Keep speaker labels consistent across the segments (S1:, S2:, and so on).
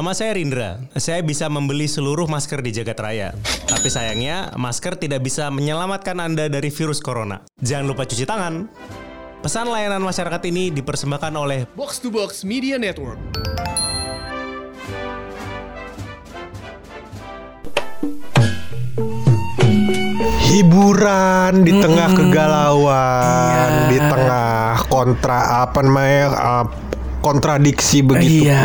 S1: Nama saya Rindra. Saya bisa membeli seluruh masker di Jagat Raya. Tapi sayangnya, masker tidak bisa menyelamatkan Anda dari virus corona. Jangan lupa cuci tangan. Pesan layanan masyarakat ini dipersembahkan oleh
S2: Box to Box Media Network.
S3: hiburan di tengah kegalauan, di tengah kontra apa namanya uh, kontradiksi begitu
S4: Iya.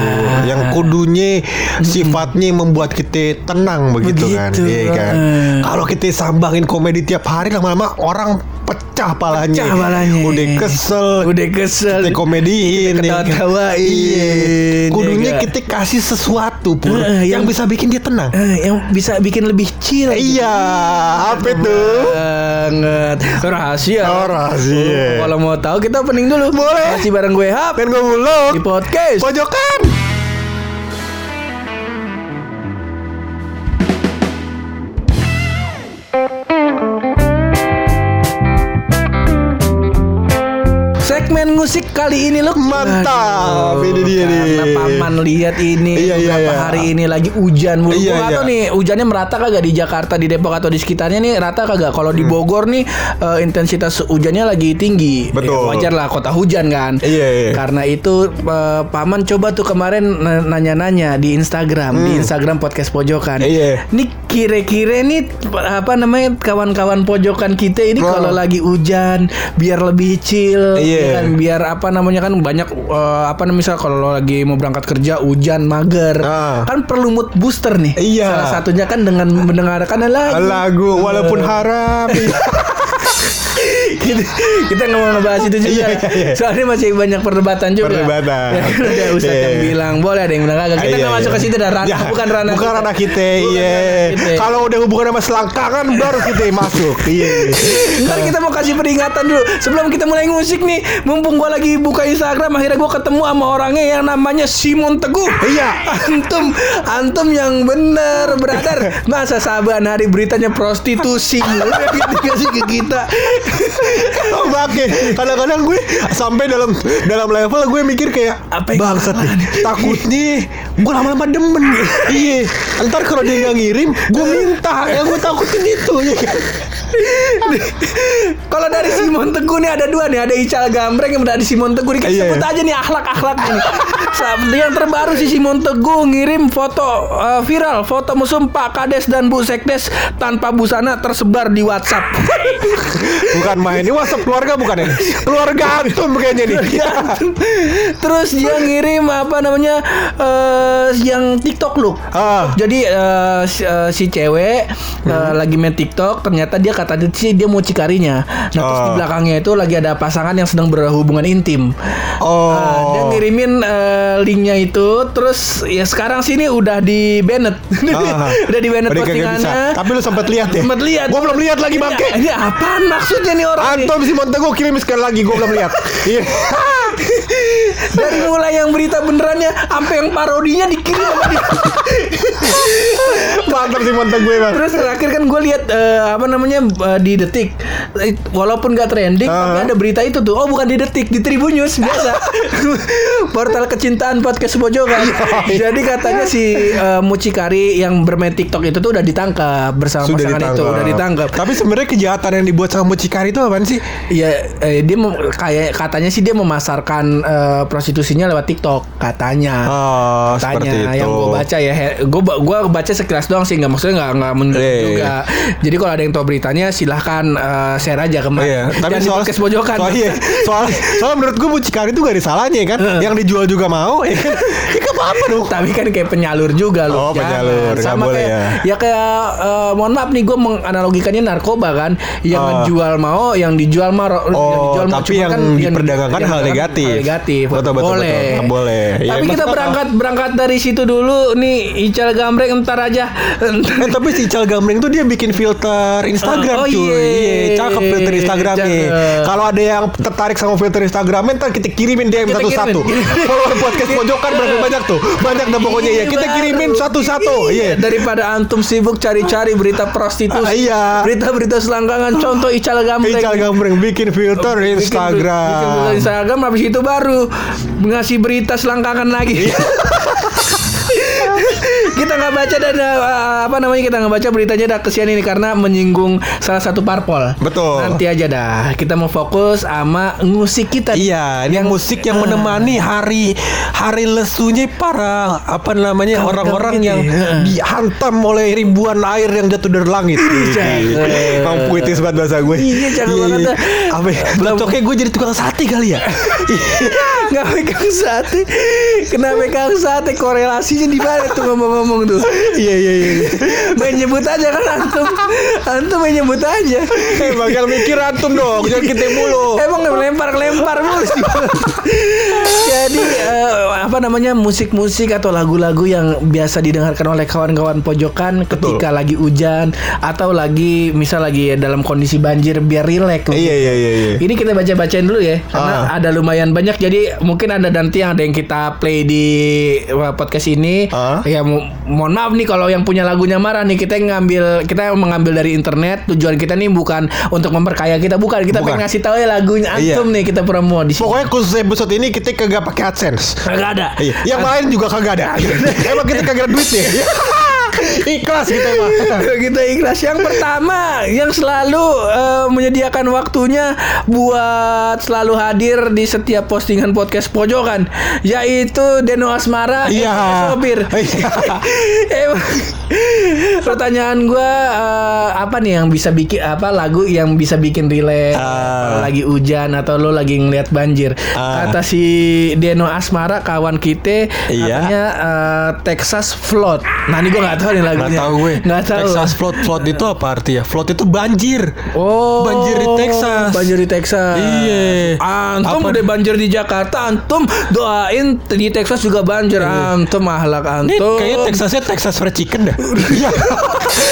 S3: yang kudunya sifatnya membuat kita tenang begitu, kan
S4: Begitu,
S3: iya kan
S4: eh.
S3: kalau kita sambangin komedi tiap hari lama-lama orang pecah palanya
S4: Pecah palanya.
S3: udah kesel
S4: Udah kesel.
S3: kita komediin ya kan?
S4: Ketawa-tawain,
S3: iya
S4: ya
S3: kudunya
S4: kan?
S3: kita kasih sesuatu pur
S4: Eh,
S3: yang
S4: yang-
S3: bisa bikin dia tenang
S4: Eh, yang bisa bikin lebih chill.
S3: iya apa itu
S4: banget rahasia.
S3: Oh, rahasia.
S4: Oh, kalau mau tahu kita opening dulu.
S3: Boleh.
S4: Masih bareng gue Hap
S3: kan gue muluk
S4: di podcast.
S3: pojokan
S4: Segmen musik kali ini loh
S3: Mantap,
S4: Aduh,
S3: ini dia
S4: karena
S3: nih.
S4: paman lihat ini
S3: Iya, iya, iya.
S4: hari ini lagi hujan mulu.
S3: Iya, iya.
S4: tahu nih hujannya merata kagak di Jakarta, di Depok atau di sekitarnya nih rata kagak. Kalau
S3: Hmm.
S4: di Bogor nih eh, intensitas hujannya lagi tinggi.
S3: Betul.
S4: Ya, wajar lah kota hujan kan.
S3: Iya, iya.
S4: Karena itu eh, paman coba tuh kemarin nanya-nanya di Instagram, di Instagram podcast pojokan.
S3: Hmm. Iya.
S4: Ini kira-kira nih apa namanya kawan-kawan pojokan kita ini
S3: Oh.
S4: kalau lagi hujan biar lebih chill,
S3: Iya.
S4: ya kan biar apa namanya kan banyak eh, apa namanya misal kalau lagi mau berangkat kerja hujan mager.
S3: Ah.
S4: kan perlu mood booster nih.
S3: Iya.
S4: salah satunya kan dengan mendengarkan lagu.
S3: Lagu walaupun haram
S4: kita, kita nggak mau ngebahas itu juga
S3: Iya, iya, iya.
S4: soalnya masih banyak perdebatan juga.
S3: Perdebatan.
S4: ada Ustadz
S3: Iya.
S4: yang bilang boleh ada yang bilang kagak. Kita nggak masuk ke situ dah ranah
S3: Ya,
S4: bukan ranah
S3: bukan ranah kita
S4: Bukan
S3: iya. Kalau udah hubungan sama selangkangan baru kita masuk. Iya.
S4: Ntar kita mau kasih peringatan dulu. Sebelum kita mulai musik nih Mumpung gua lagi buka Instagram Akhirnya gua ketemu sama orangnya yang namanya Simon Teguh.
S3: Iya.
S4: Antum Antum yang bener Brother. Masa saban hari beritanya prostitusi? Udah dikasih ke kita
S3: Oke, kadang-kadang gue sampai dalam dalam level gue mikir kayak
S4: Apa
S3: bangsat nih. Takutnya gue lama-lama demen. iya. Ntar kalau dia nggak ngirim, gue minta. Yang gue takutin itu ya.
S4: Kalau dari Simon Teguh nih ada dua nih Ada Ical Gambreng yang dari Simon Teguh nih Kita
S3: Iya.
S4: sebut aja nih akhlak-akhlak nih Sa- Yang terbaru si Simon Teguh ngirim foto eh, viral Foto mesum Pak Kades dan Bu Sekdes Tanpa busana tersebar di Whatsapp
S3: Bukan main ini WhatsApp keluarga bukan ini. Keluarga antum kayaknya nih.
S4: Terus dia ngirim apa namanya eh yang TikTok lu.
S3: Ah.
S4: Jadi eh, si, eh, si cewek eh, lagi main TikTok, ternyata dia kata dia sih dia mau cikarinya. Nah, terus di
S3: Ah.
S4: belakangnya itu lagi ada pasangan yang sedang berhubungan intim.
S3: Oh.
S4: Nah, dia ngirimin linknya itu, terus ya sekarang sini udah di banned,
S3: Ah.
S4: udah di banned postingannya.
S3: Tapi lu sempat lihat ya?
S4: Sempat lihat.
S3: Gua belum lihat lagi
S4: Ini-
S3: bangke.
S4: Ini apaan maksudnya nih orang?
S3: Antum si Montego kirim sekali lagi, gue belum lihat. Iya.
S4: Dari mulai yang berita benerannya sampai yang parodinya dikirim sama dia.
S3: Mantap si Montego bang.
S4: Terus terakhir kan gue lihat eh, apa namanya eh, di detik, Eh, walaupun gak trending,
S3: Ah.
S4: tapi ada berita itu tuh. Oh bukan di detik, di Tribun News biasa. Portal kecintaan podcast pojokan.
S3: Iya,
S4: Jadi katanya si eh, Mucikari yang bermain TikTok itu tuh udah ditangkap bersama
S3: Sudah
S4: pasangan
S3: ditangkap.
S4: itu, udah ditangkap.
S3: Tapi sebenarnya kejahatan yang dibuat sama mucikari itu apaan sih?
S4: Iya, eh, dia kayak katanya sih dia memasarkan eh, prostitusinya lewat TikTok katanya.
S3: Oh,
S4: katanya
S3: seperti itu.
S4: yang gue baca ya, gue gua baca sekilas doang sih, nggak maksudnya nggak nggak menurut
S3: Iya, iya,
S4: juga. Jadi kalau ada yang tahu beritanya silahkan eh, share aja
S3: ke
S4: mana.
S3: iya, tapi soal
S4: podcast pojokan.
S3: Soal, iya, soal, soal menurut gue mucikari itu gak ada salahnya ya kan. Yang dijual juga mau, ya kan? Ya kan apa dong?
S4: Tapi kan kayak penyalur juga loh.
S3: Oh, penyalur,
S4: Sama
S3: boleh
S4: kayak,
S3: ya.
S4: kayak eh, mohon maaf nih gue menganalogikannya narkoba kan. Yang
S3: Oh.
S4: ngejual mau, yang dijual mau, yang
S3: Oh,
S4: dijual mau.
S3: tapi yang
S4: kan
S3: diperdagangkan hal
S4: diperdagangkan
S3: negatif.
S4: Hal negatif.
S3: Betul, betul,
S4: boleh.
S3: betul. Nggak boleh. Iya,
S4: Tapi kita berangkat berangkat dari situ dulu nih Ical Gambreng entar aja.
S3: Eh tapi si Ical Gambreng tuh dia bikin filter Instagram
S4: Oh,
S3: cuy.
S4: iya.
S3: Iya, cakep filter Instagram nih.
S4: Cakep.
S3: Kalau ada yang tertarik sama filter Instagramnya ntar kita kirimin DM satu-satu. Follower podcast pojokan berapa banyak tuh? Banyak dah pokoknya ya. Kita
S4: Baru.
S3: kirimin satu-satu. Iya.
S4: Daripada antum sibuk cari-cari berita prostitusi.
S3: Ah, iya.
S4: Berita-berita selangkangan contoh Ical Gambreng.
S3: Ical Gambreng bikin filter Instagram.
S4: bikin filter Instagram habis itu baru ngasih berita selangkangan lagi. kita nggak baca dan uh, apa namanya kita nggak baca beritanya dah kesian ini karena menyinggung salah satu parpol.
S3: Betul.
S4: Nanti aja dah. Kita mau fokus sama musik kita.
S3: Iya, ini musik yang menemani hari hari lesunya para apa namanya orang-orang yang
S4: ya.
S3: dihantam oleh ribuan air yang jatuh dari langit.
S4: Jangan.
S3: Kamu puitis banget bahasa gue.
S4: Iya, jangan banget dah.
S3: Apa? ya? Cocoknya gue jadi tukang sate kali ya.
S4: Nggak pegang sate. Kenapa pegang sate? Korelasinya di mana tuh ngomong-ngomong tuh?
S3: Iya iya iya.
S4: Main nyebut aja kan antum. Antum main nyebut aja.
S3: Eh, yang mikir antum dong, jangan kita mulu.
S4: Emang lempar lempar mulu. Jadi eh, apa namanya musik-musik atau lagu-lagu yang biasa didengarkan oleh kawan-kawan pojokan ketika lagi hujan atau lagi misal lagi dalam kondisi banjir biar rileks.
S3: Iya iya iya iya.
S4: Ini kita baca-bacain dulu ya karena
S3: Ah.
S4: ada lumayan banyak jadi mungkin ada nanti yang ada yang kita play di uh, podcast ini.
S3: Ah.
S4: Ya mo- mohon maaf nih kalau yang punya lagunya marah nih kita ngambil kita mengambil dari internet. Tujuan kita nih bukan untuk memperkaya kita bukan kita
S3: Bukan.
S4: pengen ngasih tahu ya lagunya
S3: Iya.
S4: antum nih kita promo di sini.
S3: Pokoknya khusus episode ini kita kagak pakai AdSense.
S4: Kagak ada.
S3: Iya, yang lain juga kagak ada. Emang kita kagak ada duitnya. Ikhlas kita emang.
S4: kita ikhlas yang pertama yang selalu eh, menyediakan waktunya buat selalu hadir di setiap postingan podcast pojokan yaitu Deno Asmara
S3: Iya.
S4: aka sopir
S3: Iya.
S4: Pertanyaan gua eh, apa nih yang bisa bikin apa lagu yang bisa bikin relate
S3: Ah.
S4: lagi hujan atau lo lagi ngeliat banjir
S3: Ah.
S4: kata si Deno Asmara kawan kita
S3: Iya.
S4: katanya eh, Texas Flood nah ini gua nggak tahu nih lagunya
S3: Gak tahu gue.
S4: nggak tahu
S3: Texas flood flood itu apa artinya? Flood itu banjir.
S4: Oh,
S3: Banjir di Texas.
S4: Banjir di Texas.
S3: Iya.
S4: Antum
S3: Apa-
S4: udah banjir di Jakarta, antum doain di Texas juga banjir. Antum ahlak
S3: Ini
S4: antum.
S3: kayaknya Texasnya Texas Fried Chicken dah. Iya.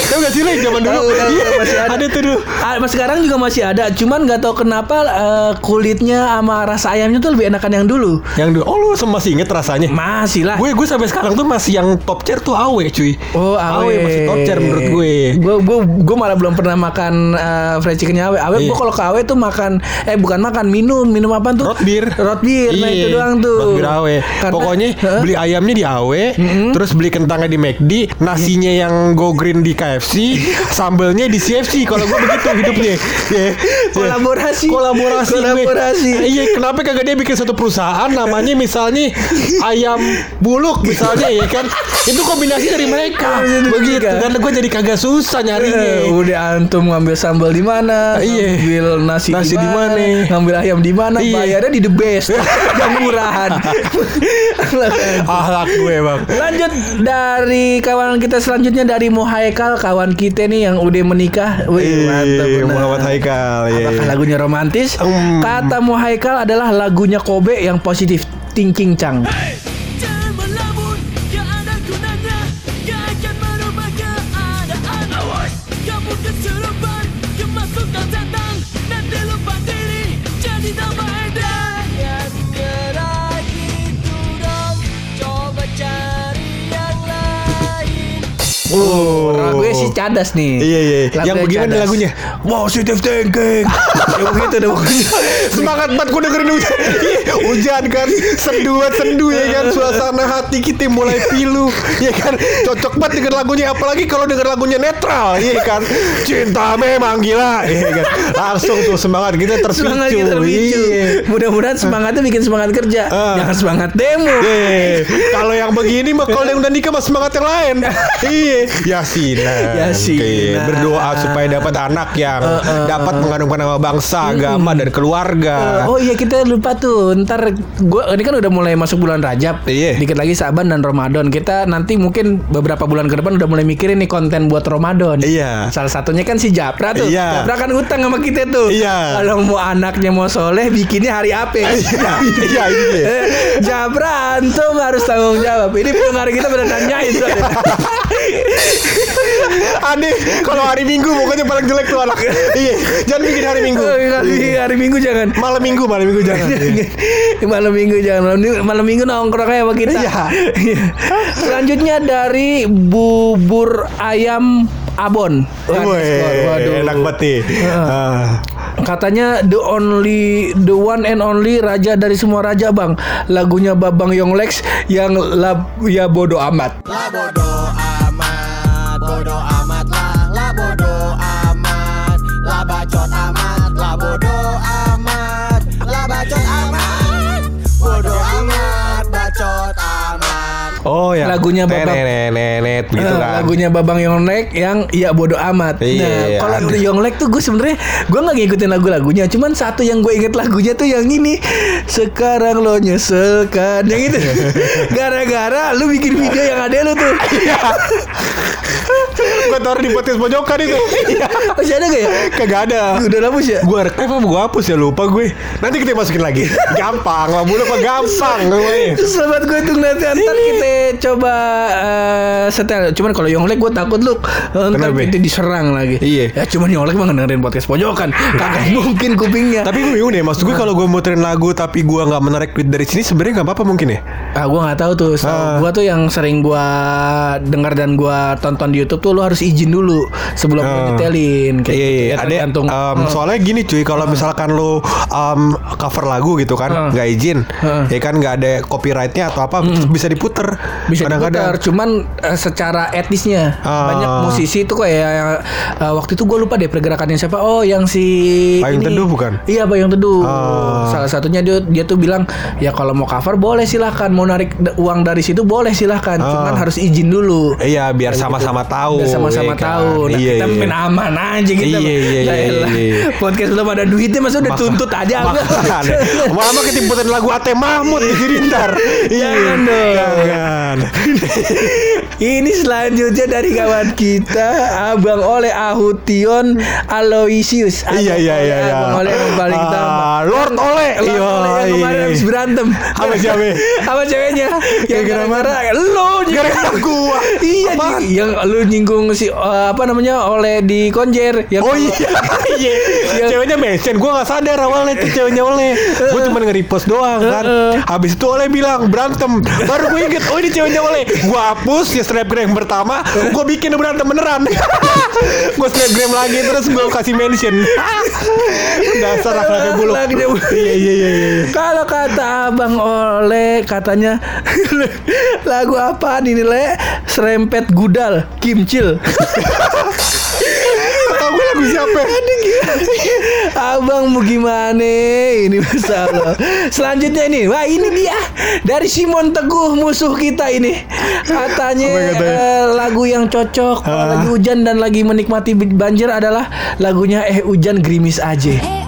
S3: Tahu gak sih zaman dulu?
S4: Tahu, tahu,
S3: Iya,
S4: masih ada.
S3: Ada tuh dulu.
S4: Mas sekarang juga masih ada, cuman nggak tahu kenapa eh, kulitnya sama rasa ayamnya tuh lebih enakan yang dulu.
S3: Yang dulu. Oh lu masih inget rasanya?
S4: Masih lah.
S3: Gue gue sampai sekarang tuh masih yang top chair tuh awe cuy.
S4: Oh, awe.
S3: masih top chair menurut gue.
S4: Gue gue gue malah belum pernah makan eh, fried chickennya awe. Awe
S3: Iya.
S4: gue kalau ke awe tuh makan eh bukan makan minum minum apa tuh?
S3: Root beer.
S4: Root beer. Nah
S3: Iya,
S4: itu doang tuh.
S3: Root beer awe.
S4: Karena-
S3: Pokoknya
S4: Hah?
S3: beli ayamnya di awe, terus beli kentangnya di McD, nasinya yang go green di KFC, sambelnya di CFC. Kalau gue begitu hidupnya. Iya.
S4: Kolaborasi.
S3: Kolaborasi.
S4: Kolaborasi.
S3: Eh, Iya, kenapa kagak dia bikin satu perusahaan namanya misalnya ayam buluk misalnya ya kan? Itu kombinasi dari mereka. Begitu.
S4: mereka.
S3: Karena gue jadi kagak susah
S4: Eh,
S3: nyarinya.
S4: udah antum ngambil sambal di mana?
S3: Iya.
S4: Ngambil nasi,
S3: Nasi di mana?
S4: Ngambil ayam di mana?
S3: Iya.
S4: Bayarnya di the best. yang murahan.
S3: Ahlak gue bang.
S4: Lanjut dari kawan kita selanjutnya dari Muhaikal kawan kita nih yang udah menikah. Wih, mantap
S3: Ih,
S4: benar.
S3: Muhammad Haikal. iya,
S4: Apakah
S3: iya.
S4: lagunya romantis?
S3: Hmm.
S4: Kata Muhaikal adalah lagunya Kobe yang positif thinking Chang.
S5: Jangan
S3: Oh.
S4: Lagunya si cadas nih.
S3: Iya, iya. Yang bagaimana
S4: cadas.
S3: lagunya?
S4: Positive thinking. ya begitu pokoknya.
S3: Semangat banget gue dengerin hujan Hujan kan Sendu sendu ya kan Suasana hati kita mulai pilu Ya kan Cocok banget denger lagunya Apalagi kalau denger lagunya netral Iya kan Cinta memang gila Iya kan Langsung tuh semangat kita terpicu
S4: Semangat kita terpicu.
S3: Iya.
S4: Mudah-mudahan semangatnya bikin semangat kerja.
S3: Ah.
S4: Jangan semangat demo.
S3: Iya. Kalau yang begini mah kalau yang udah nikah mah semangat yang lain. iya. Yasinan.
S4: Yasinan.
S3: Oke. Berdoa supaya dapat anak yang dapat mengandungkan nama bangsa, agama dan keluarga.
S4: Oh iya kita lupa tuh Ntar gua ini kan udah mulai masuk bulan Rajab
S3: Iya.
S4: Dikit lagi Saban dan Ramadan Kita nanti mungkin beberapa bulan ke depan Udah mulai mikirin nih konten buat Ramadan
S3: Iya.
S4: Salah satunya kan si Japra tuh
S3: Iya.
S4: Japra kan utang sama kita tuh
S3: Iya.
S4: Kalau mau anaknya mau soleh Bikinnya hari apa
S3: Iya, iya ini dia.
S4: Eh, Japra antum harus tanggung jawab Ini pendengar kita pada nanyain soalnya.
S3: Aneh kalau hari Minggu pokoknya paling jelek tuh anak. iya, jangan bikin hari Minggu.
S4: Oh, hari, hari Minggu jangan
S3: Malam Minggu, malam Minggu jangan. Iya.
S4: malam minggu jangan malam minggu, malam minggu nongkrong kayak sama kita.
S3: Iya.
S4: Selanjutnya dari bubur ayam abon.
S3: Wih,
S4: Waduh.
S3: enak banget nih. Ah.
S4: Katanya the only the one and only raja dari semua raja bang lagunya Babang Yonglex yang la, ya bodo amat.
S6: Lah bodo amat, bodo amat lah,
S3: Oh ya.
S4: Lagunya Babang-
S3: Nenet gitu
S4: Eh,
S3: kan.
S4: Lagunya Babang Yonglek yang ya bodo amat.
S3: Iya,
S4: nah,
S3: iya,
S4: kalau
S3: ada.
S4: Yonglek tuh gue sebenarnya gue nggak ngikutin lagu-lagunya, cuman satu yang gue inget lagunya tuh yang ini. Sekarang lo nyeselkan yang itu. Gara-gara lu bikin video yang ada lu tuh.
S3: Gue taruh di podcast pojokan itu.
S4: Masih ada gak ya?
S3: Kagak ada.
S4: Udah hapus ya?
S3: Gue rekam apa gue hapus ya lupa gue. Nanti kita masukin lagi. Gampang, lah boleh apa gampang.
S4: Selamat gue tuh nanti ntar kita coba eh, setel. Cuman kalau Yonglek gue takut lu ntar
S3: Kenapa?
S4: kita diserang lagi.
S3: Iya.
S4: Ya cuman Yonglek mah dengerin podcast pojokan. Kagak mungkin kupingnya.
S3: Tapi gue bingung deh, maksud gue kalau gue muterin lagu tapi gue nggak menarik duit dari sini sebenarnya nggak apa-apa mungkin ya?
S4: Ah, gua nggak tahu tuh. So,
S3: Ah.
S4: Gua tuh yang sering gua dengar dan gua tonton di YouTube tuh lu harus izin dulu sebelum lu
S3: Ah.
S4: nyetelin. Kayak
S3: Iya
S4: gitu
S3: iya
S4: ya,
S3: ada
S4: tergantung.
S3: um,
S4: Hmm.
S3: soalnya gini cuy kalau misalkan lo um, cover lagu gitu kan
S4: Hmm.
S3: nggak izin
S4: Hmm.
S3: ya kan nggak ada copyrightnya atau apa bisa diputer
S4: bisa
S3: kadang-kadang
S4: diputar, cuman eh, secara etisnya
S3: Ah.
S4: banyak musisi tuh kayak eh, waktu itu gue lupa deh pergerakannya siapa oh yang si
S3: Payung
S4: ini.
S3: Teduh bukan?
S4: iya Payung Teduh
S3: Ah.
S4: salah satunya dia dia tuh bilang ya kalau mau cover boleh silahkan mau narik uang dari situ boleh silahkan
S3: Ah.
S4: cuman harus izin dulu
S3: Iya biar sama-sama tahu
S4: Biar sama-sama
S3: ya kan?
S4: tahu. Nah,
S3: iya,
S4: kita
S3: iya.
S4: main aman aja kita.
S3: Iya, iya, iya, iya, iya.
S4: Podcast belum ada duitnya masa udah tuntut aja?
S3: Makanya. Lama-lama ketimputan lagu Ate Mahmud di ntar
S4: Jangan dong.
S3: Jangan
S4: Ini selanjutnya dari kawan kita Abang Oleh Ahution Aloysius. Abang
S3: Iya iya
S4: Oleh,
S3: iya iya.
S4: Abang Oleh yang paling
S3: Ah,
S4: utama
S3: Lord Ole
S4: Lord
S3: Iya,
S4: Oleh yang kemarin
S3: iya.
S4: habis berantem.
S3: Sama siapa?
S4: Sama ceweknya. Yang
S3: Gara-gara
S4: Lo
S3: Gara-gara gua.
S4: Iya Yang lu nyinggung si eh, Apa namanya Oleh di konjer. Yang
S3: Oh iya. Iya. Ceweknya mention Gue gak sadar awalnya itu ceweknya Ole Gue cuma nge-repost doang kan. Habis itu Ole bilang Berantem. Baru gue inget Oh ini ceweknya Ole Gue hapus Ya snapgram pertama Gue bikin berantem beneran Gue snapgram lagi Terus gue kasih mention Dasar akhlaknya buluk
S4: buluk.
S3: Iya iya iya iya.
S4: Kalau kata Abang Oleh katanya lagu apa ini le? Serempet Gudal Kimcil.
S3: Tau gue lagu siapa
S4: Abang mau gimana ini masalah. Selanjutnya ini, wah ini dia dari Simon Teguh musuh kita ini. Katanya
S3: katanya?
S4: eh, lagu yang cocok kalau
S3: Ah.
S4: lagi hujan dan lagi menikmati banjir adalah lagunya Eh Hujan Gerimis Aja.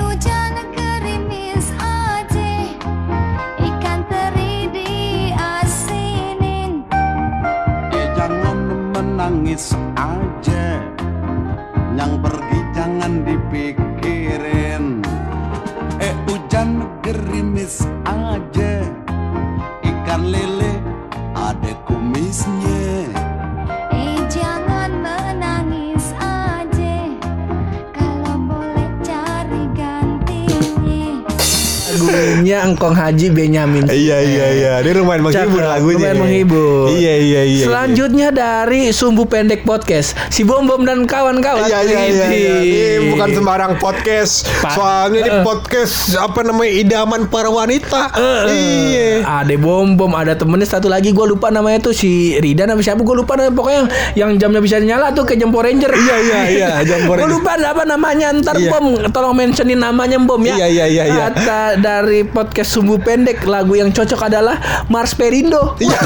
S4: Haji Benyamin.
S3: Iya iya iya Dia lumayan menghibur
S4: Cakep,
S3: lagunya
S4: lumayan menghibur.
S3: Iya iya iya
S4: Selanjutnya dari Sumbu Pendek Podcast, si Bom Bom dan kawan-kawan.
S3: Iya iya iya, iya. Ini bukan sembarang podcast.
S4: Pa-
S3: Soalnya ini
S4: Eh.
S3: podcast apa namanya idaman para wanita.
S4: Eh,
S3: Iya.
S4: Ada bom bom, ada temennya satu lagi gue lupa namanya tuh si Rida apa siapa gue lupa namanya pokoknya yang jamnya bisa nyala tuh kayak jam Power Ranger.
S3: Iya iya iya, jam Power
S4: Gue
S3: Ranger.
S4: lupa apa namanya ntar
S3: Iya.
S4: bom tolong mentionin namanya bom ya.
S3: Iya, iya, iya, iya.
S4: Kata dari podcast sumbu pendek lagu yang cocok adalah Mars Perindo.
S3: Iya.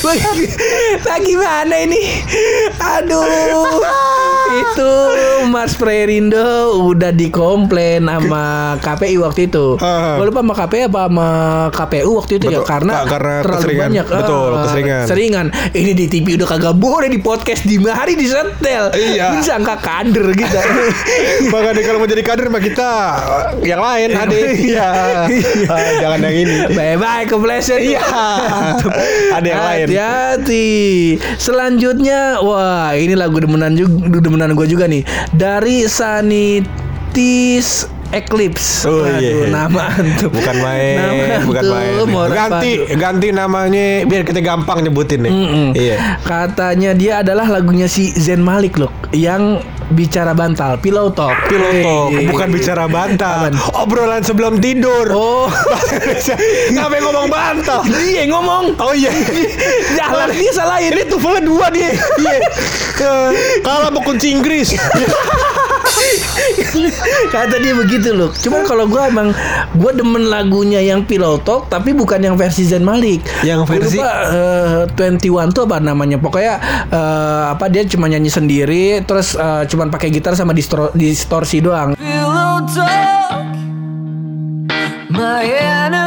S4: Lagi mana ini? Aduh. Itu Mars Perindo udah dikomplain sama KPI waktu itu.
S3: Ah.
S4: Gue lupa sama KPI apa sama KPU waktu itu ya
S3: Betul.
S4: karena,
S3: Ka- karena
S4: terlalu
S3: keseringan.
S4: banyak.
S3: Betul,
S4: Ah,
S3: keseringan.
S4: Seringan. Ini di TV udah kagak boleh di podcast di hari disetel.
S3: Iya.
S4: Bisa angka kader gitu.
S3: Makanya kalau mau jadi kader mah kita eh, yang lain ada. Iya. Ah, Jangan yang ini.
S4: Bye bye kepleset.
S3: Iya. Ada yang lain.
S4: Hati-hati. Selanjutnya, wah ini lagu demenan juga, demenan gue juga nih. Dari Sanitis Eclipse.
S3: Oh,
S4: Aduh,
S3: iya.
S4: nama antum.
S3: Bukan main,
S4: Nama
S3: bukan main. Ganti,
S4: padu.
S3: ganti namanya biar kita gampang nyebutin nih. Iya.
S4: Katanya dia adalah lagunya si Zen Malik loh, yang bicara bantal, pillow talk.
S3: Piloto,
S4: Hey.
S3: bukan bicara bantal. Obrolan sebelum tidur.
S4: Oh,
S3: Ngapain ngomong bantal?
S4: dia ngomong.
S3: Oh iya.
S4: Jalan dia salahin.
S3: Ini tuvelnya dua dia. Iya. Kalah mau kunci Inggris.
S4: Kata dia begitu loh. Cuman kalau gua emang gua demen lagunya yang Pillow Talk tapi bukan yang versi Zen Malik.
S3: Yang versi?
S4: lupa, eh, 21 tuh apa namanya? Pokoknya eh, apa dia cuma nyanyi sendiri terus eh, cuman pakai gitar sama distro- distorsi doang.
S5: Pillow talk, my enemy,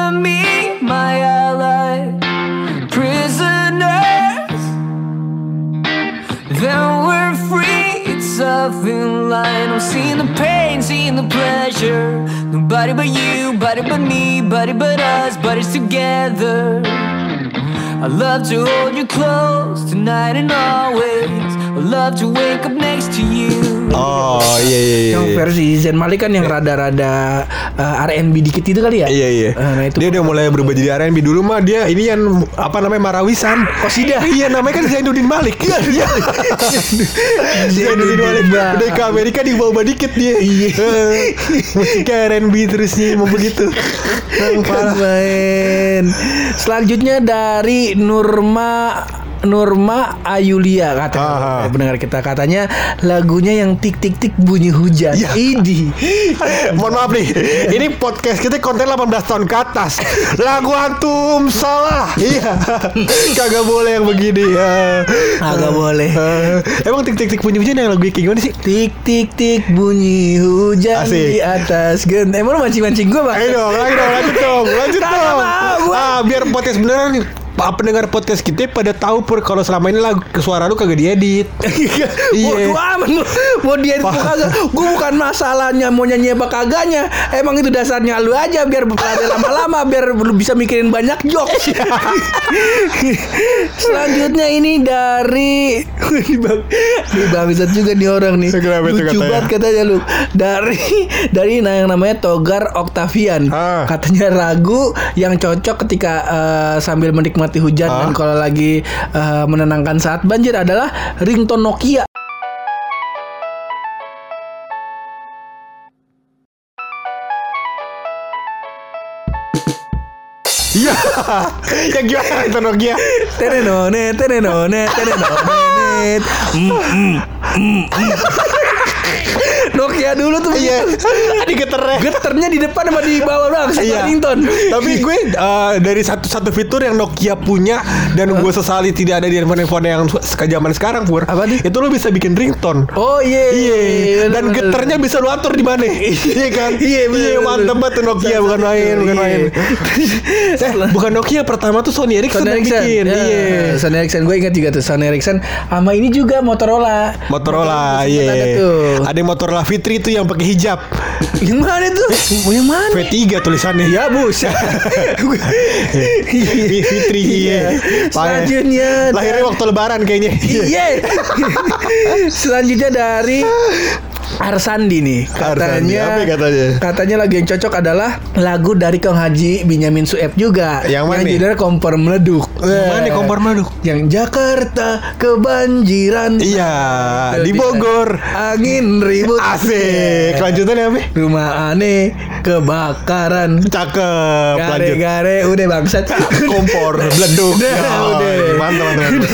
S5: line. I'm seeing the pain, seeing the pleasure. Nobody but you, body but me, body but us, bodies together. I love to hold you close tonight and always. I love to wake up next to you.
S3: Oh iya iya iya.
S4: Yang versi Zen Malik kan yang rada-rada eh, R&B dikit itu kali ya?
S3: Iya iya.
S4: Eh, nah itu
S3: dia udah mulai berubah jadi R&B dulu mah dia ini yang apa namanya Marawisan.
S4: Qasidah.
S3: Iya namanya kan Zainuddin Malik. Iya. iya. Zainuddin Malik.
S4: Bang.
S3: Udah ke Amerika dibawa dikit dia. Iya. Musiknya R&B terusnya mau begitu. Parah.
S4: Main. Selanjutnya dari Nurma Nurma Ayulia kata
S3: Aha.
S4: pendengar kita katanya lagunya yang tik tik tik bunyi hujan.
S3: Ya.
S4: Idi.
S3: Mohon maaf nih, ini podcast kita konten 18 tahun ke atas. Lagu antum salah. Iya. Kagak boleh yang begini. ya.
S4: Kagak boleh.
S3: Eh, Emang tik tik tik bunyi hujan yang lagu kayak gimana sih?
S4: Tik tik tik bunyi hujan
S3: Asik.
S4: di atas gen. Emang lu mancing-mancing gua, Bang?
S3: Ayo dong, lagi dong, lanjut dong, lanjut dong. Ah, biar podcast beneran nih. Pak pendengar podcast kita pada tahu pur kalau selama ini lagu suara lu kagak diedit.
S4: Iya.
S3: Iya.
S4: Bodo amat lu. Mau
S3: Paham.
S4: kagak. Gue bukan masalahnya mau nyanyi apa kagaknya. Emang itu dasarnya lu aja biar berada lama-lama biar lu bisa mikirin banyak jokes. Selanjutnya ini dari ini bang, ini bangsat juga nih orang nih.
S3: Kenapa
S4: Lucu banget katanya lu. Dari dari yang namanya Togar Octavian.
S3: Ah.
S4: Katanya ragu yang cocok ketika eh, sambil menikmati hujan
S3: Ah.
S4: dan kalau lagi eh, menenangkan saat banjir adalah ringtone Nokia.
S3: Iya. ya gimana itu Nokia?
S4: Tenenone, tenenone, tenenone. Mm, mm, mm, mm. Nokia dulu tuh
S3: Iya. Di geternya.
S4: Geternya di depan sama di bawah doang
S3: Iya.
S4: ringtone.
S3: Tapi gue eh, dari satu-satu fitur yang Nokia punya dan gue sesali tidak ada di handphone-handphone yang zaman sekarang pur.
S4: Apa nih?
S3: Itu lo bisa bikin ringtone.
S4: Oh iya.
S3: Iya, dan
S4: bener-bener.
S3: geternya bisa lu atur di mana? Iya kan?
S4: Iya, bener,
S3: Iya,
S4: bener.
S3: mantep banget tuh Nokia bukan main, bukan
S4: Iya.
S3: main. eh, bukan Nokia pertama tuh Sony Ericsson
S4: Sony
S3: yang
S4: Ericsson.
S3: bikin.
S4: Ya,
S3: Iya.
S4: Sony Ericsson gue ingat juga tuh Sony Ericsson sama ini juga Motorola.
S3: Motorola,
S4: Sempet
S3: iya.
S4: Ada.
S3: Ada Motorola Fitri tuh yang pakai hijab.
S4: Yang mana tuh? Yang mana?
S3: V3 tulisannya.
S4: Ya bus.
S3: Fitri. Iya.
S4: Selanjutnya
S3: Lahirnya waktu lebaran kayaknya.
S4: Iya. Selanjutnya dari Arsandi nih
S3: Arsandi,
S4: katanya
S3: apa katanya?
S4: katanya lagu yang cocok adalah lagu dari Kang Haji Binyamin Sueb juga
S3: Yang mana nih?
S4: judulnya kompor meleduk
S3: Yang mana nih kompor meleduk?
S4: yang Jakarta kebanjiran
S3: Iya, di Bogor.
S4: angin ribut
S3: Asik. Lanjutannya apa?
S4: rumah aneh kebakaran
S3: Cakep.
S4: Gare-gare udah bangsat
S3: kompor beleduk
S4: Udah,
S3: Ya,
S4: udah.
S3: mantap mantap, mantap.
S4: Udah.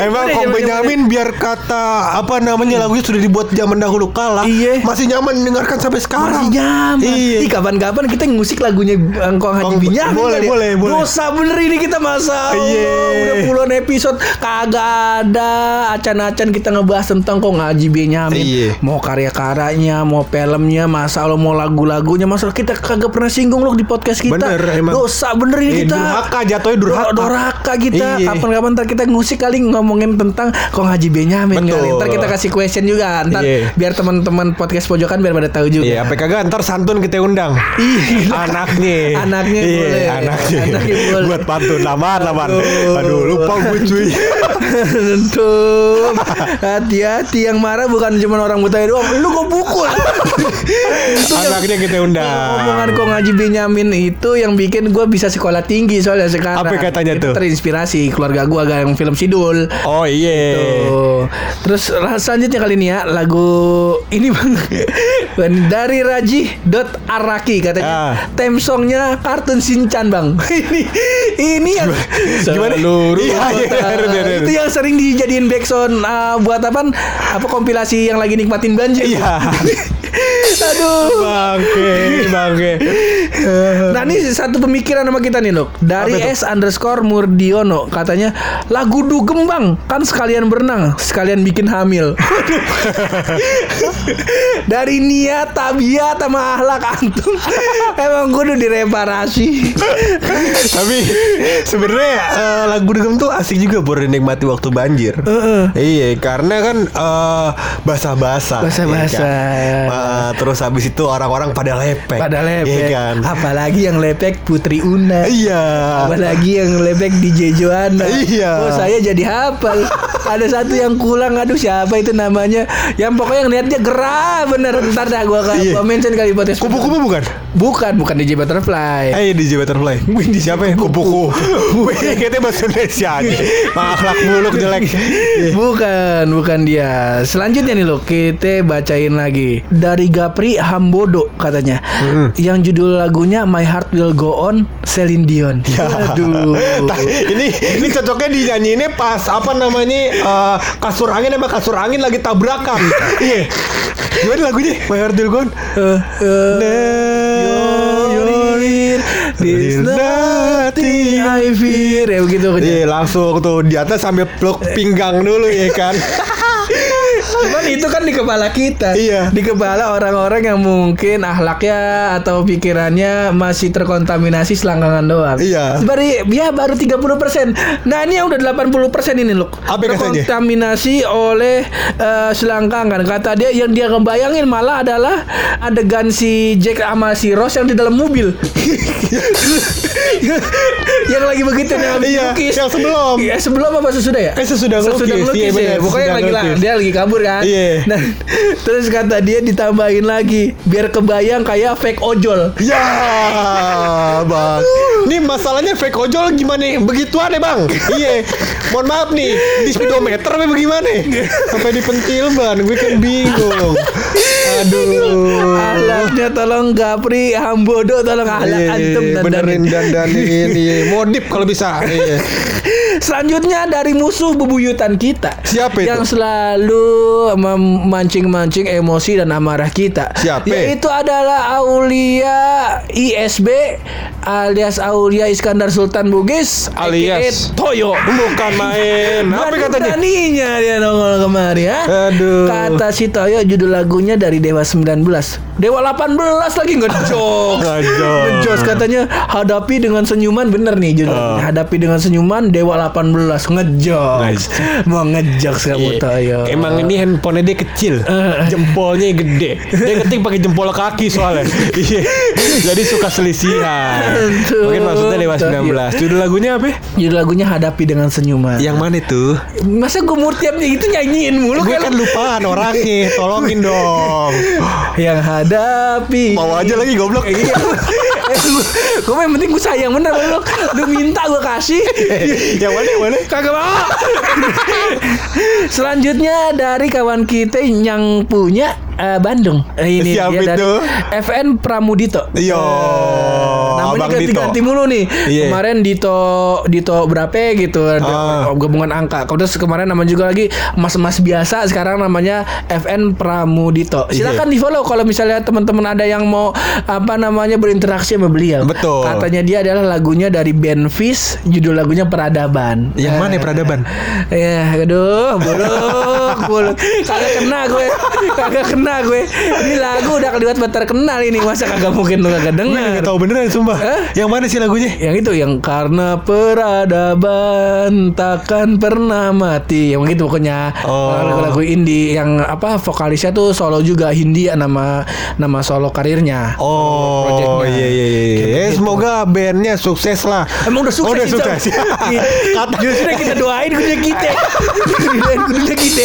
S3: emang
S4: Udah, zaman-
S3: Benyamin biar kata apa namanya lagunya sudah dibuat zaman dahulu kala
S4: Iya.
S3: masih nyaman didengarkan sampai sekarang
S4: Masih nyaman.
S3: Iya.
S4: Ih, kapan-kapan kita ngusik lagunya Kong Haji Binyamin
S3: boleh,
S4: ya.
S3: boleh, boleh.
S4: Dosa bener ini kita masa.
S3: Iya.
S4: Udah puluhan episode kagak ada acan-acan kita ngebahas tentang Kong Haji Binyamin.
S3: Iya.
S4: Mau karya-karyanya, mau filmnya, masa Allah mau lagu-lagunya, masa Orang kita kagak pernah singgung loh di podcast kita.
S3: Bener, emang.
S4: Dosa bener ini
S3: Eh,
S4: kita.
S3: durhaka, jatuhnya durhaka.
S4: Durhaka kita.
S3: Iya.
S4: Kapan-kapan ntar kita ngusik kali ngomongin tentang Kong Haji Benyamin
S3: Betul.
S4: kali. Ntar kita kasih question juga. Ntar
S3: Iya.
S4: biar teman-teman podcast pojokan biar pada tahu juga.
S3: Iya, apa kagak ntar santun kita undang.
S4: Ih,
S3: Anaknya.
S4: Anaknya
S3: Iya,
S4: boleh.
S3: Anaknya.
S4: Anaknya boleh.
S3: Buat pantun lamaan lamaan.
S4: Aduh.
S3: Aduh, lupa gue cuy.
S4: Tentu Hati-hati yang marah bukan cuma orang buta doang Lu gue pukul
S3: Anaknya kita undang.
S4: Omongan Kong Haji Benyamin itu yang bikin gue bisa sekolah tinggi soalnya sekarang
S3: Apa katanya
S4: Itu
S3: tuh?
S4: terinspirasi keluarga gue agak yang film Sidul
S3: Oh iya.
S4: Tuh. Terus selanjutnya kali ini ya lagu ini bang dari Raji dot Araki katanya
S3: Ah.
S4: theme songnya kartun Shinchan bang ini ini yang
S3: Gimana?
S4: Seluruh
S3: Iya, iya, bener, bener.
S4: itu yang sering dijadiin backsound uh, buat apa apa kompilasi yang lagi nikmatin banjir
S3: Iya.
S4: Aduh
S3: Bangke, bangke.
S4: Nah ini satu pemikiran sama kita nih Nuk Dari S underscore Murdiono Katanya Lagu dugem bang Kan sekalian berenang Sekalian bikin hamil Dari niat tabiat sama ahlak antum Emang gue udah direparasi
S3: Tapi sebenarnya eh, lagu dugem tuh asik juga buat dinikmati waktu banjir. Iya, karena kan eh, basah-basah.
S4: Basah-basah.
S3: iya kan? Eh, terus habis itu orang-orang pada lepek.
S4: Pada lepek.
S3: Iya kan?
S4: Apalagi yang lepek Putri Una.
S3: Iya.
S4: Apalagi yang lepek DJ Joanna.
S3: Iya.
S4: Oh saya jadi hafal? Ada satu yang kulang Aduh siapa itu namanya? Yang pokoknya yang liatnya gerah. Bener. Ntar dah gue
S3: Iya.
S4: gua mention kali podcast.
S3: Kupu-kupu bukan?
S4: Bukan. Bukan DJ Butterfly.
S3: Eh DJ Butterfly. Di siapa ya? Kupu-kupu. Katanya bahasa Indonesia aja Akhlak muluk jelek.
S4: Bukan Bukan dia. Selanjutnya nih loh. Kita bacain lagi Dari Gapri Hambodo katanya Yang judul lagunya My Heart Will Go On Celine Dion Aduh
S3: Tah, ini ini cocoknya dinyanyiinnya pas apa namanya eh, kasur angin sama kasur angin lagi tabrakan. Iya. Gimana lagunya? My Heart Will Go On.
S4: Uh, uh, There's nothing I fear Ya begitu kan
S3: Iya langsung tuh di atas sambil peluk pinggang dulu ya kan.
S4: Cuman itu kan di kepala kita
S3: Iya.
S4: Di kepala orang-orang yang mungkin ahlaknya Atau pikirannya masih terkontaminasi selangkangan doang
S3: Iya.
S4: Baru, ya baru 30% Nah ini yang udah 80% ini loh
S3: Apa katanya?
S4: Terkontaminasi oleh eh, selangkangan Kata dia yang dia ngebayangin malah adalah Adegan si Jack sama si Ross yang di dalam mobil Yang lagi begitu nih habis
S3: Iya,
S4: dilukis.
S3: yang sebelum.
S4: Iya sebelum apa sesudah ya?
S3: Eh, sesudah ngelukis.
S4: ngelukis
S3: Iya,
S4: ya.
S3: benar,
S4: Pokoknya
S3: sesudah
S4: lagi lah, dia lagi kabur kan.
S3: Iya.
S4: Nah, terus kata dia ditambahin lagi biar kebayang kayak fake ojol.
S3: Ya, bang. Ini masalahnya fake ojol gimana? Begituan ya bang. Iya. Mohon maaf nih. Di speedometer apa bagaimana? Sampai dipentil ban. Gue kan bingung. Aduh.
S4: Ahlaknya tolong Gapri Hambodo tolong ahlak
S3: Iya,
S4: antum
S3: iya, benerin
S4: dandanin.
S3: Dandanin iya. modif kalau bisa iya.
S4: Selanjutnya dari musuh bebuyutan kita.
S3: Siapa itu?
S4: Yang selalu memancing-mancing emosi dan amarah kita.
S3: Siapa?
S4: Yaitu adalah Aulia ISB alias Aulia Iskandar Sultan Bugis
S3: Alias.
S4: Toyo.
S3: bukan main apa katanya
S4: Beraninya dia nongol kemari ya.
S3: Aduh.
S4: Kata si Toyo judul lagunya dari Dewa 19. Dewa 18 lagi ngejok.
S3: Ngejok.
S4: Ngejok katanya hadapi dengan senyuman bener nih judulnya. Hadapi dengan senyuman Dewa 18 ngejok.
S3: Ngejok.
S4: Mau ngejok kamu
S3: Iya.
S4: Toyo.
S3: Emang ini handphonenya dia kecil, jempolnya gede. Dia ngetik pakai jempol kaki soalnya. Iya. Jadi suka selisihan. Mungkin maksudnya Dewa 19. Judul lagunya apa?
S4: Judul lagunya hadapi dengan senyuman.
S3: Yang mana tuh?
S4: Masa gue mau tiap itu nyanyiin mulu
S3: Gue kan
S4: lu-
S3: lupaan orangnya, tolongin dong.
S4: yang hadapi
S3: Mau aja lagi goblok.
S4: Gue yang penting gue sayang bener lu Lu minta gue kasih
S3: yang mana yang mana?
S4: Kagak mau Selanjutnya dari kawan kita yang punya eh, Bandung Eh, Ini
S3: Siapa
S4: dia dari? FN Pramudito
S3: Yo.
S4: Namanya ganti-ganti mulu nih.
S3: Iya.
S4: Kemarin Dito Dito berapa gitu
S3: Ah.
S4: gabungan angka. Terus kemarin nama juga lagi mas-mas biasa sekarang namanya FN Pramudito.
S3: Iya.
S4: Silakan di-follow kalau misalnya teman-teman ada yang mau apa namanya berinteraksi sama beliau.
S3: Betul.
S4: Katanya dia adalah lagunya dari band Fish, judul lagunya Peradaban.
S3: Yang mana ya, Peradaban?
S4: Ya, aduh, buluk, buluk. Kagak kena gue, kagak kena gue. Ini lagu udah kalimat terkenal ini, masa kagak mungkin lu kagak denger.
S3: nggak tahu beneran sumpah.
S4: Hah?
S3: Yang mana sih lagunya?
S4: Yang itu yang karena peradaban takkan pernah mati. Yang gitu pokoknya
S3: Oh.
S4: lagu-lagu indie yang apa vokalisnya tuh solo juga Hindia nama nama solo karirnya.
S3: Oh
S4: Projectnya.
S3: iya iya iya. Eh, semoga bandnya sukses lah.
S4: Emang udah sukses
S3: Oh, udah sukses.
S4: Iya. Justru yang kita doain kudunya kita. kudunya kita.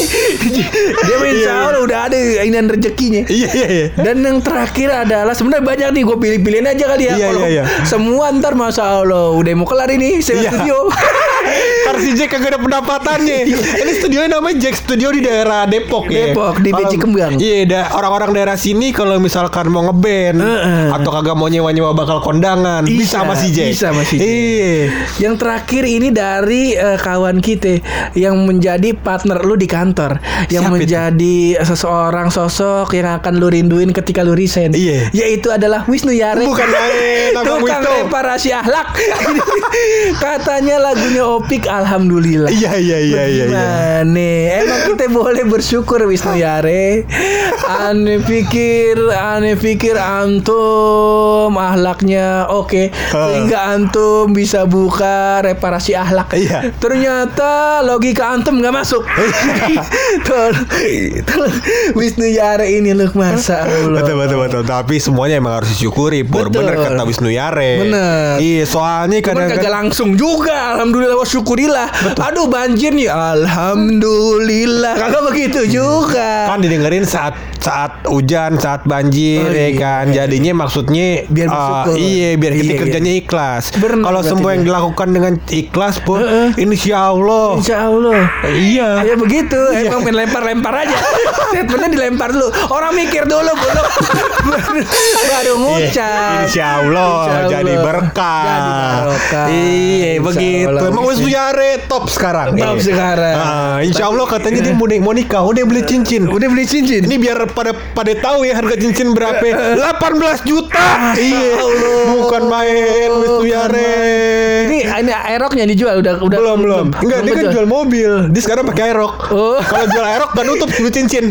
S4: Dia main insya Allah udah ada inian rezekinya.
S3: Iya iya iya.
S4: Dan yang terakhir adalah sebenarnya banyak nih gue pilih-pilihin aja kali ya.
S3: Iya,
S4: Kalau
S3: iya, iya.
S4: Semua ntar masa Allah udah mau kelar ini saya
S3: Iya.
S4: studio.
S3: Ntar si Jack kagak ada pendapatannya. Ini studionya namanya Jack Studio di daerah Depok ya.
S4: Depok, di Biji Kembang.
S3: Iya, da- orang-orang daerah sini kalau misalkan mau ngeband
S4: Heeh.
S3: atau kagak mau nyewa-nyewa bakal kondangan, bisa, sama si Jack.
S4: Bisa sama si Jack.
S3: Iya.
S4: Yang terakhir ini dari eh, kawan kita yang menjadi partner lu di kantor, yang
S3: Siapa itu?
S4: menjadi seseorang sosok yang akan lu rinduin ketika lu resign.
S3: Iya.
S4: Yaitu adalah Wisnu Yare.
S3: Bukan main, Abang
S4: Tukang reparasi akhlak. Katanya lagunya Opik Alhamdulillah.
S3: Iya iya iya iya. iya.
S4: Gimana? Emang kita boleh bersyukur Wisnu Yare. Ane pikir, ane pikir antum ahlaknya oke, sehingga antum bisa buka reparasi ahlak.
S3: Iya.
S4: Ternyata logika antum nggak masuk. tolong, tolong Wisnu Yare ini loh masa Allah.
S3: Betul betul betul. Tapi semuanya emang harus disyukuri. Pur
S4: Betul.
S3: bener kata Wisnu Yare.
S4: Bener.
S3: Iya soalnya
S4: Cuman kagak
S3: kadang-kadang
S4: langsung juga Alhamdulillah wa syukurillah Aduh banjir nih Alhamdulillah Kagak begitu juga
S3: kan didengerin saat saat hujan, saat banjir
S4: Oh,
S3: ya
S4: iya.
S3: kan. Jadinya maksudnya
S4: Biar
S3: uh, iya biar kita
S4: Iya, iya.
S3: kerjanya ikhlas. Kalau semua yang
S4: ya.
S3: dilakukan dengan ikhlas pun insya Allah.
S4: Insya Allah
S3: Iya.
S4: Ya begitu Emang main lempar-lempar aja Statementnya dilempar dulu Orang mikir dulu belum Baru, baru ngucap
S3: Insya Allah,
S4: Allah.
S3: jadi berkah.
S4: Jadi barokah.
S3: Iya, begitu. Emang Wisnu Yare top sekarang.
S4: Top
S3: Iya.
S4: sekarang.
S3: Ah, insya Allah katanya dia mau, mau nikah, udah beli cincin.
S4: Udah beli cincin
S3: Ini biar pada pada tahu ya harga cincin berapa. 18 juta. Iya. Bukan main Wisnu Yare.
S4: Ini ini aeroknya dijual udah udah
S3: belum belum. Enggak, dia kan jual mobil. Dia sekarang pakai aerok.
S4: Oh.
S3: Kalau jual aerok kan nutup beli cincin.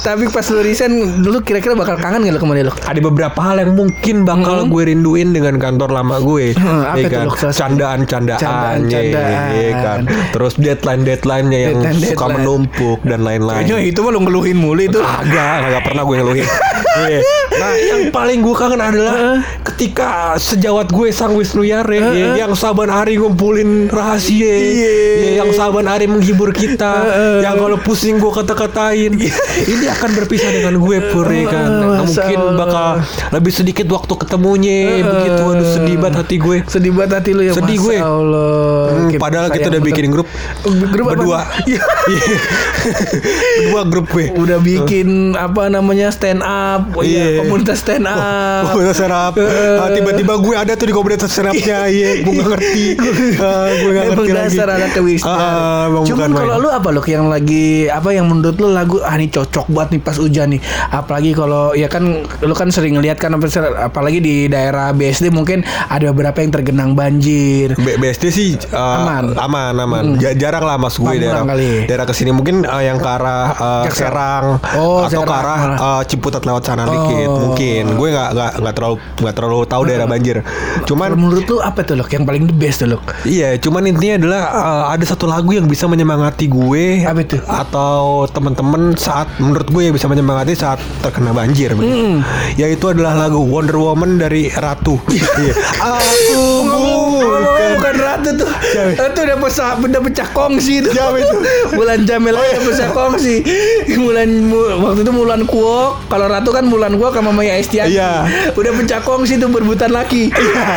S4: Tapi pas lu resign dulu kira-kira bakal kangen gak lu ke mana lu?
S3: Ada beberapa hal yang mungkin bakal gue rinduin dengan kantor lama gue.
S4: Hmm, apa
S3: ya
S4: itu,
S3: kan?
S4: Lok? Salah satu.
S3: Candaan-candaan,
S4: Candaan-candaan.
S3: ya kan. Terus deadline-deadline-nya yang suka
S4: Deadline-deadline.
S3: menumpuk dan lain-lain.
S4: Kayaknya itu mah lu ngeluhin mulu itu.
S3: Kagak, kagak pernah gue ngeluhin. Iya. Nah, yang paling gue kangen adalah ketika sejawat gue sang Wisnu Yare ya, yang saban hari ngumpulin rahasia, ya, yang saban hari menghibur kita, yang kalau pusing gue kata-katain, ini akan berpisah dengan gue pur ya kan. Nah, mungkin bakal lebih sedikit waktu ketemunya, begitu aduh sedih banget hati gue.
S4: Sedih banget hati lu ya
S3: Sedih gue.
S4: Allah.
S3: Hmm, padahal kita udah
S4: betul.
S3: bikin grup
S4: Grup
S3: berdua.
S4: Iya.
S3: Berdua grup gue.
S4: Udah bikin apa namanya stand up, oh iya,
S3: Iya.
S4: komunitas stand up.
S3: Komunitas stand up. Ah, Tiba-tiba gue ada tuh di komunitas stand upnya. Iya, gue gak ngerti. Ah, gue gak
S4: Emang
S3: ngerti lagi.
S4: dasar.
S3: Ah, emang
S4: Cuman kalau lu apa lu yang lagi apa yang menurut lu lagu ah ini cocok banget nih pas hujan nih. Apalagi kalau ya kan lu kan sering ngeliat kan apa- apalagi di daerah BSD mungkin ada beberapa yang tergenang banjir.
S3: B- BSD sih uh,
S4: Aman.
S3: aman aman Ja- jarang lah mas gue daerah
S4: kali.
S3: daerah ke sini mungkin uh, yang ke arah uh,
S4: Jaksel.
S3: Serang
S4: Oh,
S3: atau ke
S4: Serang.
S3: arah uh, Ciputat lewat sana dikit
S4: Oh.
S3: mungkin gue nggak nggak nggak terlalu nggak terlalu tahu daerah banjir cuman
S4: Kalau menurut lu apa tuh lo yang paling the best tuh lo?
S3: Iya, cuman intinya adalah uh, ada satu lagu yang bisa menyemangati gue
S4: Apa itu?
S3: atau teman-teman saat menurut gue yang bisa menyemangati saat terkena banjir, begitu. Yaitu adalah lagu Wonder Woman dari Ratu. Iya. Aku
S4: tuh.
S3: Siapa?
S4: Itu udah pecah, udah pecah kongsi itu.
S3: Itu?
S4: Bulan Jamil aja pecah kongsi. Bulan waktu itu Mulan Kuok. Kalau ratu kan Mulan Kuok sama Maya Estianti.
S3: Iya.
S4: Udah pecah kongsi tuh berebutan laki.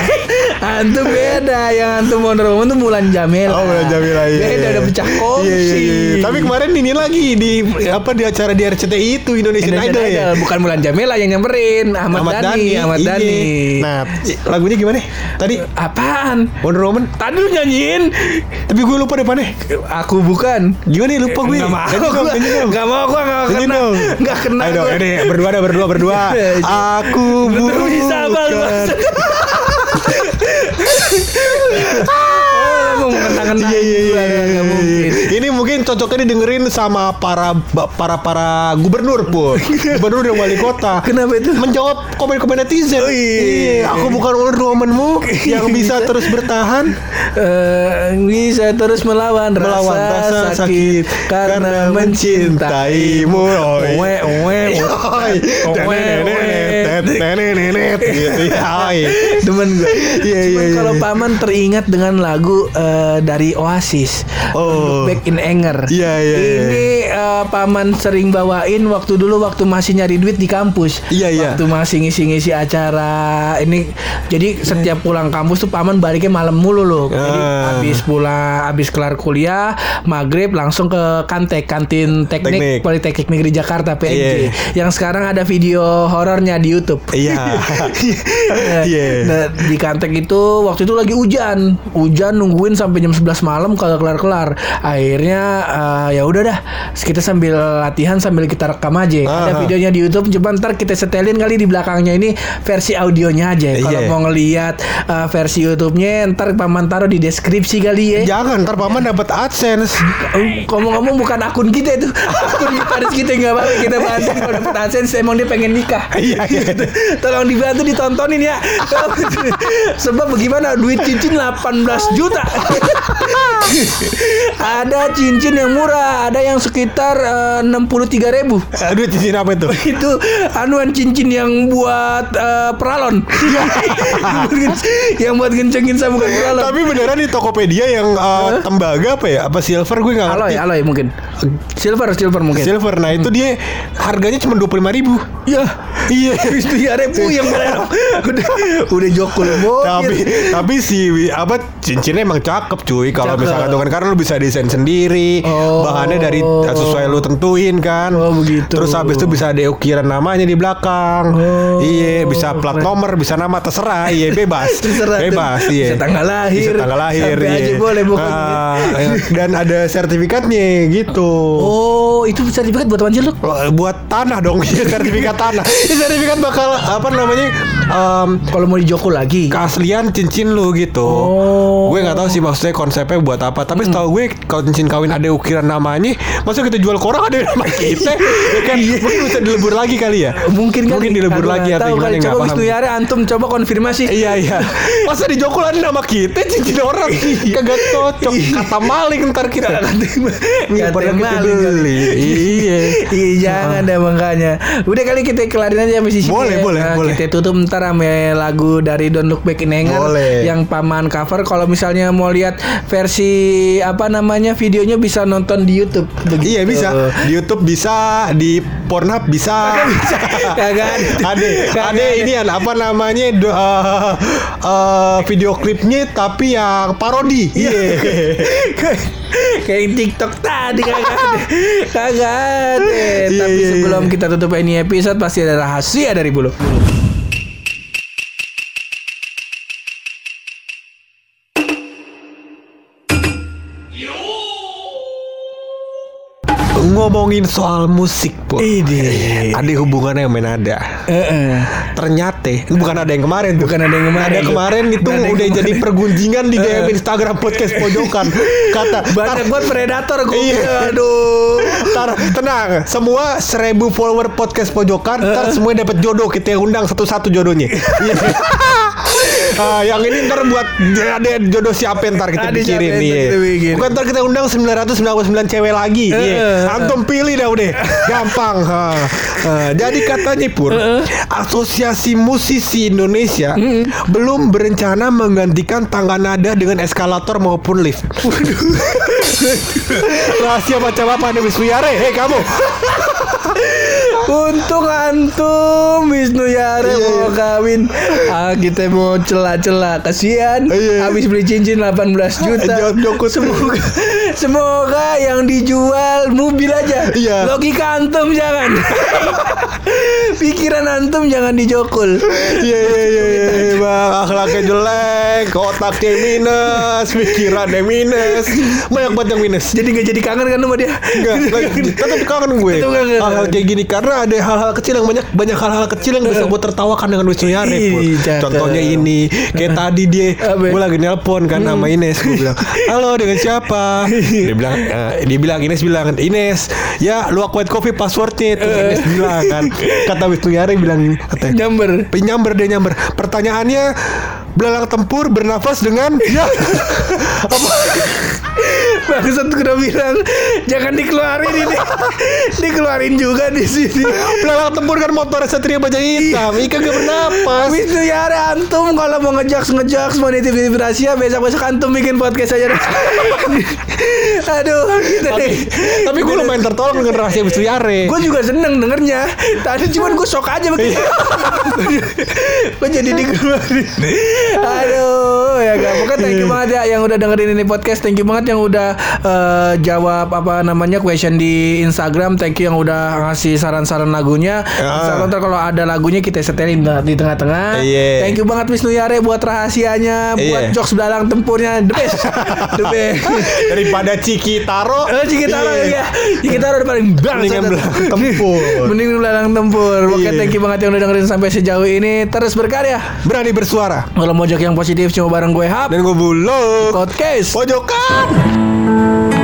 S4: antum beda. Yang antum Wonder Woman tuh Mulan Jamil.
S3: Oh, Mulan Jamila, iya,
S4: Beda
S3: iya.
S4: udah pecah kongsi.
S3: Iya, iya, iya. Tapi kemarin ini lagi di apa di acara di RCTI itu Indonesian,
S4: Indonesian
S3: Idol, ya.
S4: Bukan Mulan Jamela yang nyamperin Ahmad, Dhani, Ahmad
S3: iya.
S4: Dhani.
S3: Nah, lagunya gimana? Tadi
S4: Apaan?
S3: Wonder Woman.
S4: Tadi lu nyanyiin
S3: Tapi gue lupa depannya.
S4: Aku bukan
S3: Gimana ya lupa gue?
S4: Gak mau
S3: Nyanyi dong,
S4: gua
S3: nyanyi dong.
S4: Gak mau gue Gak
S3: Nyanyi
S4: kena
S3: dong.
S4: Gak kena
S3: Ayo dong, ini berdua dah berdua berdua. Aku
S4: Lu bisa Oh, mau mengenang
S3: Iya iya iya.
S4: Gak mungkin
S3: Ini mungkin cocoknya didengerin sama para para para gubernur pun. gubernur dan wali kota.
S4: Kenapa itu?
S3: Menjawab komen-komen netizen. iya. Aku bukan Wonder Woman-mu yang bisa terus bertahan
S4: Eh, bisa terus melawan,
S3: melawan
S4: rasa, sakit, karena mencintaimu.
S3: Oi.
S4: Owe, owe,
S3: Nenet, nenet, nenet, gitu ya. Oi.
S4: Demen gue.
S3: Iya, iya, iya.
S4: kalau paman teringat dengan lagu eh, dari Oasis,
S3: Oh.
S4: Back in Anger.
S3: Iya, iya, iya.
S4: Ini eh, paman sering bawain waktu dulu waktu masih nyari duit di kampus.
S3: Iya, iya.
S4: Waktu masih ngisi-ngisi acara. Ini jadi setiap pulang kampus tuh paman baliknya malam mulu loh. Jadi
S3: Ah.
S4: habis pulang, habis kelar kuliah, maghrib langsung ke Kantek, kantin teknik,
S3: Teknik.
S4: Politeknik Negeri Jakarta PNJ.
S3: Iya.
S4: Yang sekarang ada video horornya di YouTube.
S3: Iya. Iya.
S4: Nah, di Kantek itu waktu itu lagi hujan, hujan nungguin sampai jam 11 malam kalau kelar-kelar. Akhirnya eh, ya udah dah, kita sambil latihan sambil kita rekam aja. Ada
S3: Aha.
S4: videonya di YouTube, coba ntar kita setelin kali di belakangnya ini versi audionya aja. Kalau
S3: Iya.
S4: mau ngelihat eh, versi YouTube-nya ntar paman taruh di deskripsi kali ya.
S3: Jangan ntar paman dapat AdSense.
S4: Eh, Ngomong-ngomong bukan akun kita itu Akun gitaris kita nggak apa-apa Kita bantu kalau dapet AdSense Emang dia pengen nikah
S3: Iya, iya.
S4: Tolong dibantu ditontonin ya. Sebab bagaimana? Duit cincin 18 juta Ada cincin yang murah Ada yang sekitar eh, 63 ribu
S3: Aduh cincin apa itu?
S4: itu anuan cincin yang buat eh, peralon yang buat gencengin sabukan peralon
S3: Tapi beneran di Tokopedia yang uh, tembaga apa ya? Apa silver gue nggak ngerti.
S4: Aloy mungkin. Silver, silver mungkin.
S3: Silver. Nah itu dia harganya cuma dua puluh ribu.
S4: Ya, iya. Itu ya rebu yang udah, udah jokul
S3: Tapi tapi si apa cincinnya emang cakep cuy. Kalau
S4: Cakep.
S3: Misalkan tuh kan karena lu bisa desain sendiri,
S4: Oh.
S3: bahannya dari sesuai lu tentuin kan.
S4: Oh, begitu.
S3: Terus habis itu bisa ada ukiran namanya di belakang.
S4: Oh,
S3: iya, bisa plat nomor, bisa nama terserah. Iya, bebas.
S4: Terserah
S3: bebas, iya.
S4: Bisa tanggal lahir.
S3: Bisa tanggal lahir. Iya.
S4: aja boleh pokoknya.
S3: Iya. dan ada sertifikatnya gitu.
S4: Oh, itu sertifikat buat sih lu?
S3: buat tanah dong Iya, sertifikat tanah sertifikat bakal apa namanya em,
S4: Kalau mau dijokul lagi.
S3: keaslian cincin lu gitu
S4: Oh.
S3: gue nggak tahu sih maksudnya konsepnya buat apa tapi setahu gue kalau cincin kawin ada ukiran namanya masa kita jual koran ada nama kita ya kan mungkin bisa dilebur lagi kali ya
S4: Mungkin kan
S3: mungkin dilebur lagi atau
S4: tahu
S3: gimana nggak
S4: Coba
S3: paham
S4: Wisnu Yara antum coba konfirmasi.
S3: Iya iya. Masa di Jokul ada nama kita cincin orang kagak cocok. Kata maling ntar kita. Iya, padahal kita beli. Iya.
S4: Iya jangan deh makanya Udah kali kita kelarin aja sampai sini
S3: Boleh,
S4: ya.
S3: boleh,
S4: Nah,
S3: boleh.
S4: Kita tutup ntar sama lagu dari Don't Look Back in Anger. Yang paman cover Kalau misalnya mau lihat versi Apa namanya videonya bisa nonton di Youtube Begitu.
S3: Iya bisa di YouTube bisa di Pornhub bisa.
S4: Kagak ada.
S3: Ade, ade
S4: ada.
S3: ini an apa namanya do- eh, eh, video klipnya tapi yang parodi. Iya.
S4: Kayak TikTok tadi kagak ada. Kagak ada.
S3: Iya,
S4: Tapi
S3: iya,
S4: sebelum
S3: iya.
S4: kita tutup ini episode pasti ada rahasia dari bulu.
S3: Ngomongin soal musik, Po.
S4: Ide.
S3: Ada hubungannya sama nada.
S4: Heeh.
S3: Ternyata ini bukan ada yang kemarin tuh.
S4: Bukan ada yang kemarin
S3: Ada kemarin itu
S4: ada yang
S3: udah jadi pergunjingan di DM Instagram podcast pojokan. Kata
S4: Banyak buat predator gue.
S3: Iya.
S4: Aduh.
S3: Ntar tenang, semua seribu follower podcast pojokan, ntar semuanya dapat jodoh kita yang undang satu-satu jodohnya. Iya. Ah, yang ini ntar buat ada jodoh siapa ntar kita
S4: Ada
S3: pikirin
S4: siapa
S3: iya. Bukan ntar kita undang 999 cewek lagi. Iya.
S4: Eh,
S3: Antum pilih dah udah. Gampang. Ha. Ah, jadi katanya pur, Asosiasi Musisi Indonesia belum berencana menggantikan tangga nada dengan eskalator maupun lift. Rahasia macam apa nih Wisnu Yare? Hei kamu.
S4: Untung antum Wisnu Yare
S3: Iya,
S4: mau kawin. Ah kita mau celah Celah-celah kasihan
S3: Iya.
S4: Habis beli cincin 18 juta. Semoga Semoga yang dijual mobil aja
S3: Iya.
S4: Logika antum jangan Pikiran antum jangan dijokul
S3: Iya iya iya iya bang akhlaknya jelek, otaknya minus, pikirannya minus, banyak banget yang minus.
S4: Jadi gak jadi kangen kan sama dia
S3: Enggak, tetap kangen gue. Hal-hal kayak gini karena ada hal-hal kecil yang banyak banyak hal-hal kecil yang bisa gue tertawakan dengan.
S4: Ih, cakep.
S3: Contohnya ini, kayak tadi dia, gue lagi nelpon kan sama Ines, gue bilang, halo dengan siapa? Dia bilang, eh, dia bilang Ines bilang, Ines, ya lu akuin kopi passwordnya. Terus Ines bilang kan, kata Wisnu Yare bilang, katanya,
S4: Nyamber
S3: Penyamber dia nyamber. Pertanyaannya belalang tempur bernafas dengan ya
S4: Bangsat udah bilang Jangan dikeluarin ini Dikeluarin juga di sini
S3: belalang tempur kan motor satria baja hitam. Ikan gak bernafas.
S4: Wisnu Yara antum kalau mau ngejaks ngejaks mau nitip nitip rahasia besok besok antum bikin podcast aja. Aduh, gitu
S3: tapi, tapi gue lumayan tertolong dengan rahasia Wisnu Yare.
S4: Gue juga seneng dengernya. Tadi cuman gue shock aja begitu. gue jadi dikeluarin. Aduh, ya gak. Pokoknya thank you banget ya yang udah dengerin ini podcast. Thank you banget yang udah eh, jawab apa namanya question di Instagram. Thank you yang udah ngasih saran-saran lagunya. Insya Allah ntar kalau ada lagunya kita setelin di tengah-tengah.
S3: Iya.
S4: Thank you banget Wisnu Yare buat rahasianya, buat
S3: Iya.
S4: jokes belalang tempurnya. The best. The best.
S3: Daripada Ciki Taro.
S4: Oh, Cikitaro
S3: Iya.
S4: ya. Cikitaro udah paling bangsat.
S3: belalang tempur.
S4: Mending belalang tempur. Oke,
S3: Iya.
S4: thank you banget yang udah dengerin sampai sejauh ini. Terus berkarya.
S3: Berani bersuara.
S4: Kalau mojok yang positif cuma bareng gue Hap.
S3: Dan gue buluk.
S4: Podcast.
S3: Pojokan.